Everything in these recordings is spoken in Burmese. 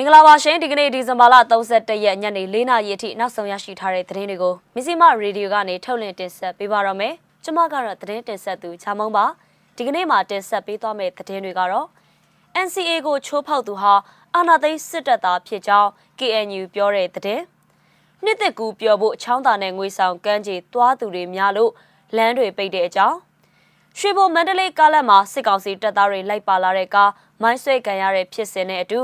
မင်္ဂလာပါရှင်ဒီကနေ့ဒီဇင်ဘာလ31ရက်ညနေ4နာရီအထိနောက်ဆုံးရရှိထားတဲ့သတင်းတွေကိုမစ္စည်းမရေဒီယိုကနေထုတ်လွှင့်တင်ဆက်ပေးပါရမယ်။ကျွန်မကတော့သတင်းတင်ဆက်သူချာမုံပါ။ဒီကနေ့မှာတင်ဆက်ပေးသွားမယ့်သတင်းတွေကတော့ NCA ကိုချိုးဖောက်သူဟာအာဏာသိမ်းစစ်တပ်သားဖြစ်ကြောင်း KNU ပြောတဲ့သတင်း။နှစ်သက်ကူပျော်ဖို့ချောင်းသာနဲ့ငွေဆောင်ကမ်းခြေသွားသူတွေများလို့လမ်းတွေပိတ်တဲ့အကြောင်းရွှေဘုံမန္တလေးကားလမ်းမှာစစ်ကောင်စီတပ်သားတွေလိုက်ပါလာတဲ့ကားမိုင်းဆွဲကန်ရတဲ့ဖြစ်စဉ်နဲ့အတူ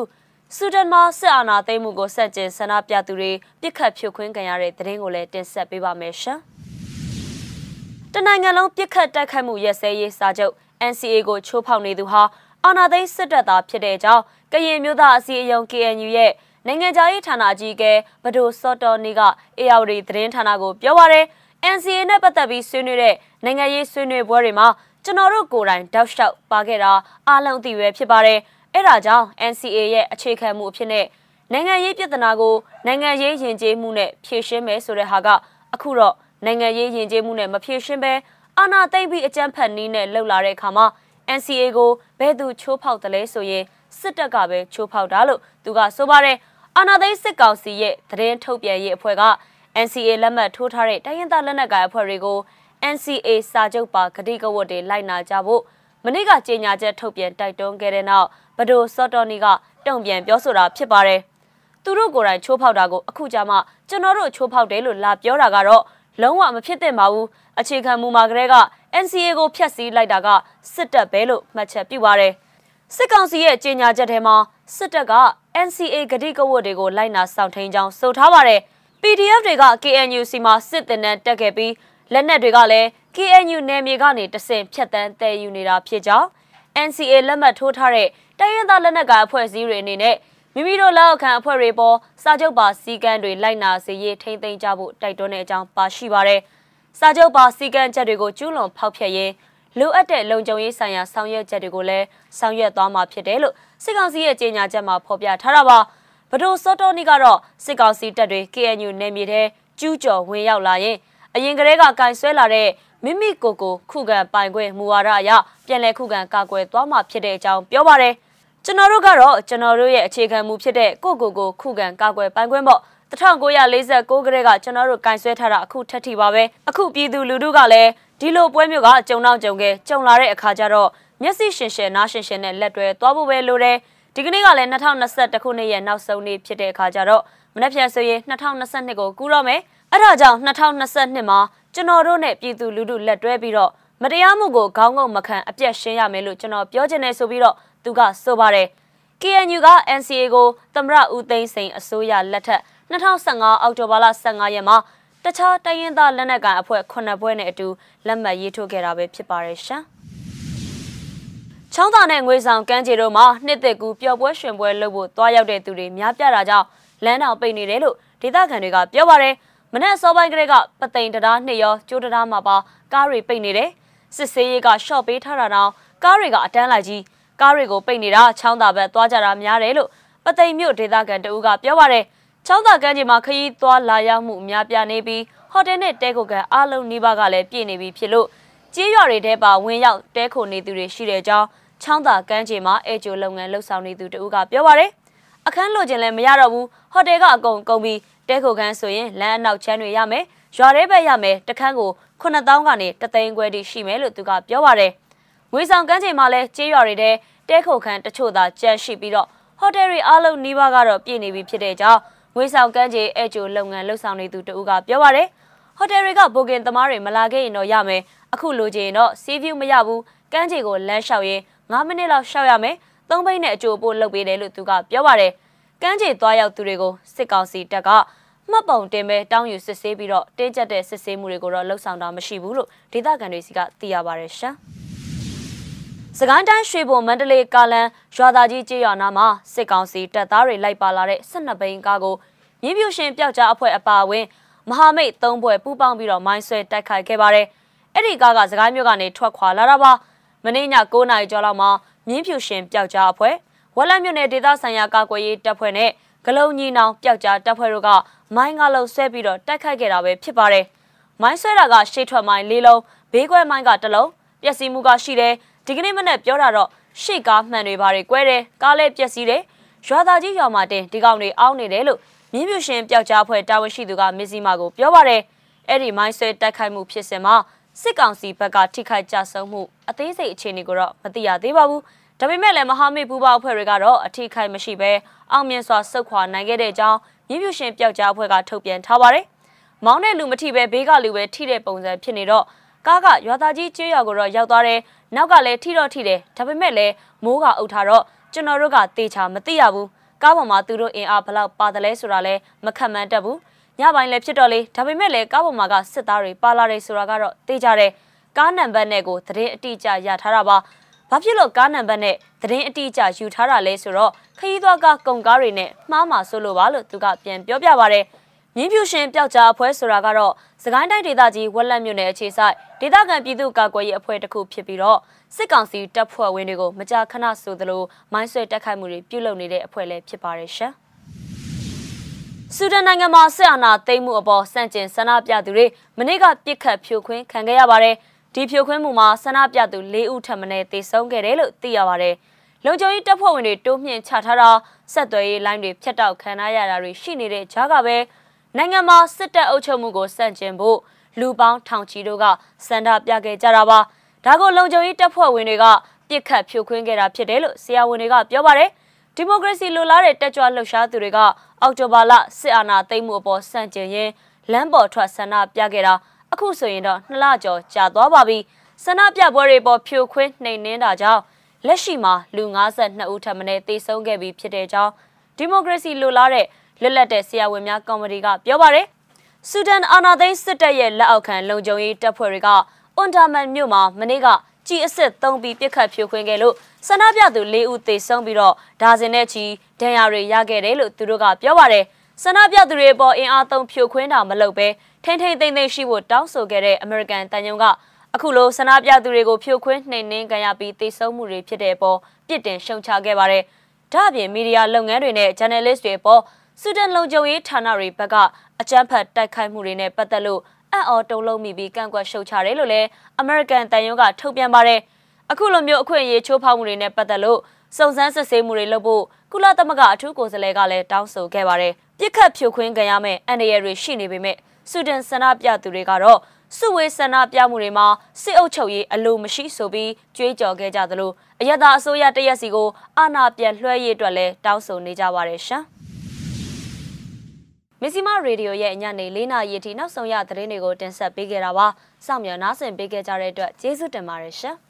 ဆူဒန်မှာစစ်အာဏာသိမ်းမှုကိုဆက်ကျင်ဆန္ဒပြသူတွေပြစ်ခတ်ဖြိုခွင်းခံရတဲ့သတင်းကိုလည်းတင်ဆက်ပေးပါမယ်ရှင်။တနိုင်ငံလုံးပြစ်ခတ်တိုက်ခိုက်မှုရက်စဲရေးစာချုပ် NCA ကိုချိုးဖောက်နေသူဟာအာဏာသိမ်းစစ်တပ်သားဖြစ်တဲ့အကြောင်းကရင်မျိုးသားအစည်းအရုံး KNU ရဲ့နိုင်ငံခြားရေးဌာနအကြီးအကဲဗဒိုစောတော်နေက ARD သတင်းဌာနကိုပြောပါရယ် NCA နဲ့ပတ်သက်ပြီးဆွေးနွေးတဲ့နိုင်ငံရေးဆွေးနွေးပွဲတွေမှာကျွန်တော်တို့ကိုယ်တိုင်တောက်လျှောက်ပါခဲ့တာအားလုံးသိပဲဖြစ်ပါတယ်။ အဲ့ဒါကြောင့် NCA ရဲ့အခြေခံမှုအဖြစ်နဲ့နိုင်ငံရေးပြည်ထနာကိုနိုင်ငံရေးယဉ်ကျေးမှုနဲ့ဖြည့်ရှင်းမယ်ဆိုတဲ့ဟာကအခုတော့နိုင်ငံရေးယဉ်ကျေးမှုနဲ့မဖြည့်ရှင်းဘဲအာဏာသိမ်းပြီးအကြမ်းဖက်နည်းနဲ့လှုပ်လာတဲ့အခါမှာ NCA ကိုဘယ်သူချိုးဖောက်တယ်လဲဆိုရင်စစ်တပ်ကပဲချိုးဖောက်တာလို့သူကဆိုပါတယ်အာဏာသိမ်းစစ်ကောင်စီရဲ့သတင်းထုတ်ပြန်ရေးအဖွဲ့က NCA လက်မှတ်ထိုးထားတဲ့တိုင်းရင်းသားလက်နက်ကိုင်အဖွဲ့တွေကို NCA စာချုပ်ပါဂတိကဝတ်တွေလိုက်နာကြဖို့ မနေ့ကကြေညာချက်ထုတ်ပြန်တိုက်တွန်းခဲ့တဲ့နောက်ဘဒိုစော်တော်နီကတုံ့ပြန်ပြောဆိုတာဖြစ်ပါတယ်။သူတို့ကိုယ်တိုင်ချိုးဖောက်တာကိုအခုကြမှာကျွန်တော်တို့ချိုးဖောက်တယ်လို့လာပြောတာကတော့လုံးဝမဖြစ်သင့်ပါဘူး။အခြေခံမူမှာကလေးက NCA ကိုဖျက်ဆီးလိုက်တာကစစ်တပ်ပဲလို့မှတ်ချက်ပြုပါတယ်။စစ်ကောင်စီရဲ့ကြေညာချက်ထဲမှာစစ်တပ်က NCA ဂတိကဝတ်တွေကိုလိုက်နာဆောင်ထိန်ကြောင်းဆိုထားပါတယ်။ PDF တွေက KNU စီမှာစစ်တပ်နဲ့တက်ခဲ့ပြီး လက်နက်တွေကလည်း KNU နယ်မြေကနေတဆင့်ဖြတ်တန်းတည်ယူနေတာဖြစ်ကြောင်း NCA လက်မှတ်ထိုးထားတဲ့တိုင်းရင်းသားလက်နက်ကိုင်အဖွဲ့အစည်းတွေအနေနဲ့မိမိတို့လက်အောက်ခံအဖွဲ့တွေပေါ်စာချုပ်ပါစည်းကမ်းတွေလိုက်နာစေရေးထိမ့်သိမ်းကြဖို့တိုက်တွန်းတဲ့အကြောင်းပါရှိပါတယ်။စာချုပ်ပါစည်းကမ်းချက်တွေကိုကျူးလွန်ဖောက်ဖျက်ရေးလိုအပ်တဲ့လုံခြုံရေးဆိုင်ရာဆောင်ရွက်ချက်တွေကိုလည်းဆောင်ရွက်သွားမှာဖြစ်တယ်လို့စစ်ကောင်စီရဲ့ကြေညာချက်မှာဖော်ပြထားတာပါ။ဗဒိုစောတော်နီကတော့စစ်ကောင်စီတပ်တွေ KNU နယ်မြေထဲကျူးကျော်ဝင်ရောက်လာရင် အရင်ကတည်းကကင်ဆွဲလာတဲ့မိမိကိုယ်ကိုခုခံပိုင်ခွင့်မူဝါဒအရပြန်လည်ခုခံကာကွယ်သွားမှာဖြစ်တဲ့အကြောင်းပြောပါတယ်။ကျွန်တော်တို့ကတော့ကျွန်တော်တို့ရဲ့အခြေခံမူဖြစ်တဲ့ကိုကိုကိုခုခံကာကွယ်ပိုင်ခွင့်ပေါ့1949ကတည်းကကျွန်တော်တို့ကင်ဆွဲထားတာအခုထက်ထိပါပဲအခုပြည်သူလူထုကလည်းဒီလိုပွဲမျိုးကကြုံတော့ကြုံခဲ့ကြုံလာတဲ့အခါကျတော့မျက်စိရှင်ရှင်နားရှင်ရှင်နဲ့လက်တွဲသွားဖို့ပဲလိုတယ်ဒီကနေ့ကလည်း2021ခုနှစ်ရဲ့နောက်ဆုံးနေ့ဖြစ်တဲ့အခါကျတော့မနေ့ပြန်ဆိုရင်2022ကိုကူးတော့မယ် အဲ့ဒါကြောင့်2022မှာကျွန်တော်တို့နဲ့ပြည်သူလူထုလက်တွဲပြီးတော့မတရားမှုကိုခေါင်းငုံမခံအပြတ်ရှင်းရမယ်လို့ကျွန်တော်ပြောချင်တယ်ဆိုပြီးတော့သူကဆိုပါတယ် KNU က NCA ကိုသမရဦးသိန်းစိန်အစိုးရလက်ထက်2015အောက်တိုဘာလ15ရက်မှာတခြားတိုင်းရင်းသားလက်နက်ကိုင်အဖွဲ့9ဘွဲ့နဲ့အတူလက်မှတ်ရေးထိုးခဲ့တာပဲဖြစ်ပါတယ်ရှင်။ချောင်းသာနဲ့ငွေဆောင်ကမ်းခြေတို့မှာနှစ်သက်ကူပျော်ပွဲရွှင်ပွဲလုပ်ဖို့တွားရောက်တဲ့သူတွေများပြားတာကြောင့်လမ်းတော်ပိတ်နေတယ်လို့ဒေသခံတွေကပြောပါတယ်။ မနေ့စောပိုင်းကလေးကပသိမ်တရားနှစ်ရောကျိုးတရားမှာပါကားတွေပိတ်နေတယ်စစ်ဆေးရေးကရှော့ပေးထားတာတော့ကားတွေကအတန်းလိုက်ကြီးကားတွေကိုပိတ်နေတာချောင်းသာဘက်သွားကြတာများတယ်လို့ပသိမ်မြို့ဒေသခံတဦးကပြောပါတယ်ချောင်းသာကမ်းခြေမှာခရီးသွားလာရောက်မှုအများပြားနေပြီးဟိုတယ်နဲ့တဲခိုကန်အားလုံးနှိပါကလည်းပြည့်နေပြီဖြစ်လို့ကြေးရွာတွေထဲပါဝင်ရောက်တဲခိုနေသူတွေရှိတဲ့အကြောင်းချောင်းသာကမ်းခြေမှာအဲကျိုလုပ်ငန်းလှုပ်ဆောင်နေသူတဦးကပြောပါတယ် အခန်းလိုချင်လည်းမရတော့ဘူးဟိုတယ်ကအကုန်ကုန်ပြီးတဲခိုခန်းဆိုရင်လမ်းအနောက်ချမ်းတွေရမယ်ရွာထဲဘက်ရမယ်တခန်းကို9000ကနေတသိန်းခွဲတိရှိမယ်လို့သူကပြောပါတယ်ငွေဆောင်ကမ်းခြေမှာလဲကျေးရွာတွေထဲတဲခိုခန်းတချို့သာကျန်ရှိပြီးတော့ဟိုတယ်တွေအားလုံးနှီးပါးကတော့ပြည့်နေပြီဖြစ်တဲ့ကြောင့်ငွေဆောင်ကမ်းခြေအဲကျိုလုပ်ငန်းလှုပ်ဆောင်နေသူတဦးကပြောပါတယ်ဟိုတယ်တွေကဘိုကင်သမားတွေမလာခဲ့ရင်တော့ရမယ်အခုလိုချင်ရင်တော့စီးဗျူးမရဘူးကမ်းခြေကိုလမ်းလျှောက်ရင်9မိနစ်လောက်ရှောက်ရမယ်သုံးဘိန်းနဲ့အကျိုးပို့လုပ်ပေးတယ်လို့သူကပြောပါတယ် ကမ်းခြေသွားရောက်သူတွေကိုစစ်ကောင်စီတပ်ကမှတ်ပုံတင်ပဲတောင်းယူစစ်ဆေးပြီးတော့တင်းကျပ်တဲ့စစ်ဆေးမှုတွေကိုတော့လှုပ်ဆောင်တာမရှိဘူးလို့ဒေသခံတွေစီကသိရပါတယ်ရှာ။စကိုင်းတိုင်းရွှေဘုံမန္တလေးကားလန်ရွာသားကြီးကျေးရွာနာမှာစစ်ကောင်စီတပ်သားတွေလိုက်ပါလာတဲ့12ဘိန်းကားကိုမြင်းပြူရှင်ပျောက်ကြားအဖွဲ့အပါအဝင်မဟာမိတ်၃ဘွဲ့ပူးပေါင်းပြီးတော့မိုင်းဆွဲတိုက်ခိုက်ခဲ့ပါတယ်။အဲ့ဒီကားကစကိုင်းမြို့ကနေထွက်ခွာလာတာပါ။မနေ့ည9နာရီကျော်လောက်မှာမြင်းပြူရှင်ပျောက်ကြားအဖွဲ့ ဝက်လက်မြို့နယ်ဒေသဆိုင်ရာကာကွယ်ရေးတပ်ဖွဲ့နဲ့ဂလုံညီနောင်ပျောက်ကြားတပ်ဖွဲ့တို့ကမိုင်းငါလုံးဆွဲပြီးတော့တိုက်ခိုက်ခဲ့တာပဲဖြစ်ပါတယ်။မိုင်းဆွဲတာကရှေ့ထွက်မိုင်း၄လုံးဘေးကွဲမိုင်းကတစ်လုံးပျက်စီးမှုကရှိတယ်ဒီကနေ့မနေ့ပြောတာတော့ရှေ့ကားမှန်တွေဘာတွေကွဲတယ်ကားလည်းပျက်စီးတယ်ရွာသားကြီးရွာမှာတင်ဒီကောင်တွေအောင်းနေတယ်လို့မြင်းပြရှင်ပျောက်ကြားဖွဲ့တာဝန်ရှိသူကမစ္စည်းမာကိုပြောပါတယ်အဲ့ဒီမိုင်းဆွဲတိုက်ခိုက်မှုဖြစ်စဉ်မှာစစ်ကောင်စီဘက်ကထိခိုက်ကြဆုံးမှုအသေးစိတ်အခြေအနေကိုတော့မသိရသေးပါဘူး ဒါပေမဲ့လည်းမဟာမိတ်ပူးပေါင်းအဖွဲ့တွေကတော့အထိခိုက်မရှိဘဲအောင်မြင်စွာဆုတ်ခွာနိုင်ခဲ့တဲ့အကြောင်းမြင်းပြရှင်ပျောက်ကြားအဖွဲ့ကထုတ်ပြန်ထားပါတယ်မောင်းတဲ့လူမထိပဲဘေးကလူပဲထိတဲ့ပုံစံဖြစ်နေတော့ကားကရွာသားကြီးကျေးရွာကိုတော့ရောက်သွားတယ်နောက်ကလည်းထိတော့ထိတယ်ဒါပေမဲ့လည်းမိုးကအုပ်ထားတော့ကျွန်တော်တို့ကတေချာမသိရဘူးကားပေါ်မှာသူတို့အင်အားဘလောက်ပါတယ်လဲဆိုတာလည်းမခက်မှန်းတတ်ဘူးညပိုင်းလည်းဖြစ်တော့လေဒါပေမဲ့လည်းကားပေါ်မှာကစစ်သားတွေပါလာတယ်ဆိုတာကတော့သိကြတယ်ကားနံပါတ်နဲ့ကိုသတင်းအတိအကျရထားတာပါ ဘာဖြစ်လို့ကားနံပါတ်နဲ့သတင်းအတိအကျယူထားတာလဲဆိုတော့ခရီးသွားကကုန်ကားတွေနဲ့မှားမှာဆိုလို့ပါလို့သူကပြန်ပြောပြပါရတယ်မြင်းဖြူရှင်ပျောက်ကြားအဖွဲ့ဆိုတာကတော့စကိုင်းတိုင်းဒေသကြီးဝက်လက်မြို့နယ်အခြေဆိုင်ဒေသခံပြည်သူ့ကာကွယ်ရေးအဖွဲ့တစ်ခုဖြစ်ပြီးတော့စစ်ကောင်စီတပ်ဖွဲ့ဝင်တွေကိုမကြာခဏဆိုသလိုမိုင်းဆွဲတက်ခိုက်မှုတွေပြုလုပ်နေတဲ့အဖွဲ့လည်းဖြစ်ပါတယ်ရှင်။ဆူဒန်နိုင်ငံမှာစစ်အာဏာသိမ်းမှုအပေါ်စန့်ကျင်ဆန္ဒပြသူတွေမနေ့ကပြစ်ခတ်ဖြိုခွင်းခံခဲ့ရပါတယ်။ ဒီဖြိုခွင်းမှုမှာဆန္ဒပြသူ၄ဦးထပ်မံတေဆုံးခဲ့တယ်လို့သိရပါတယ်။လုံခြုံရေးတပ်ဖွဲ့ဝင်တွေတိုးမြင့်ချထားတာဆက်သွယ်ရေးလိုင်းတွေဖျက်တောက်ခံရတာတွေရှိနေတဲ့ကြားကပဲနိုင်ငံမှာစစ်တပ်အုပ်ချုပ်မှုကိုစန့်ကျင်ဖို့လူပေါင်းထောင်ချီတို့ကစန္ဒပြခဲ့ကြတာပါဒါကိုလုံခြုံရေးတပ်ဖွဲ့ဝင်တွေကပြစ်ခတ်ဖြိုခွင်းခဲ့တာဖြစ်တယ်လို့ဆရာဝန်တွေကပြောပါတယ်ဒီမိုကရေစီလိုလားတဲ့တက်ကြွလှုပ်ရှားသူတွေကအောက်တိုဘာလစစ်အာဏာသိမ်းမှုအပေါ်စန့်ကျင်ရင်းလမ်းပေါ်ထွက်ဆန္ဒပြခဲ့တာ အခုဆိုရင်တော့နှစ်လကျော်ကြာသွားပါပြီဆန္ဒပြပွဲတွေပေါ်ဖြိုခွင်းနှိမ်နင်းတာကြောင့်လက်ရှိမှာလူ52ဦးထပ်မံတေဆုံးခဲ့ပြီးဖြစ်တဲ့ကြောင်းဒီမိုကရေစီလိုလားတဲ့လွတ်လပ်တဲ့ဆရာဝန်များကော်မတီကပြောပါတယ်ဆူဒန်အာဏာသိမ်းစစ်တပ်ရဲ့လက်အောက်ခံလုံခြုံရေးတပ်ဖွဲ့တွေကအွန်တာမန်မြို့မှာမနေ့ကကြီးအစ်စ်သုံးပြီးပြစ်ခတ်ဖြိုခွင်းခဲ့လို့ဆန္ဒပြသူ၄ဦးသေဆုံးပြီးတော့ဒါဇင်နဲ့ချီဒဏ်ရာတွေရခဲ့တယ်လို့သူတို့ကပြောပါတယ် ဆန္ဒပြသူတွေပေါ်အင်အားသုံးဖြိုခွင်းတာမလုပ်ဘဲထိမ့်ထိမ့်သိမ့်သိမ့်ရှိဖို့တောင်းဆိုခဲ့တဲ့အမေရိကန်တန်ယုံကအခုလိုဆန္ဒပြသူတွေကိုဖြိုခွင်းနှိမ်နင်းကြရပြီးသေဆုံးမှုတွေဖြစ်တဲ့အပေါ်ပြစ်တင်ရှုံချခဲ့ပါတယ်။ဒါ့အပြင်မီဒီယာလုပ်ငန်းတွေနဲ့ journalist တွေပေါ်စူဒန်လုံခြုံရေးဌာနတွေဘက်ကအကြမ်းဖက်တိုက်ခိုက်မှုတွေနဲ့ပတ်သက်လို့အံ့ဩတုံ့လုံးမိပြီးကန့်ကွက်ရှုတ်ချတယ်လို့လည်းအမေရိကန်တန်ယုံကထုတ်ပြန်ပါတယ်။အခုလိုမျိုးအခွင့်အရေးချိုးဖောက်မှုတွေနဲ့ပတ်သက်လို့ စုံစမ်းစစ်ဆေးမှုတွေလုပ်ဖို့ကုလသမဂ္ဂအထူးကိုယ်စားလှယ်ကလည်းတောင်းဆိုခဲ့ပါတယ်။ပြစ်ခတ်ဖြိုခွင်းကြရမယ့်အန်ဒီရတွေရှိနေပေမဲ့စူဒန်ဆန္ဒပြသူတွေကတော့စုဝေးဆန္ဒပြမှုတွေမှာစစ်အုပ်ချုပ်ရေးအလိုမရှိဆိုပြီးကြွေးကြော်ခဲ့ကြသလိုအယက်သားအစိုးရတရက်စီကိုအာဏာပြန်လွှဲရေးအတွက်လည်းတောင်းဆိုနေကြပါတယ်ရှင်။မစ္စည်းမရေဒီယိုရဲ့ညနေ၄နာရီအထိနောက်ဆုံးရသတင်းတွေကိုတင်ဆက်ပေးခဲ့တာပါ။စောင့်မျှော်နားဆင်ပေးခဲ့ကြတဲ့အတွက်ကျေးဇူးတင်ပါတယ်ရှင်။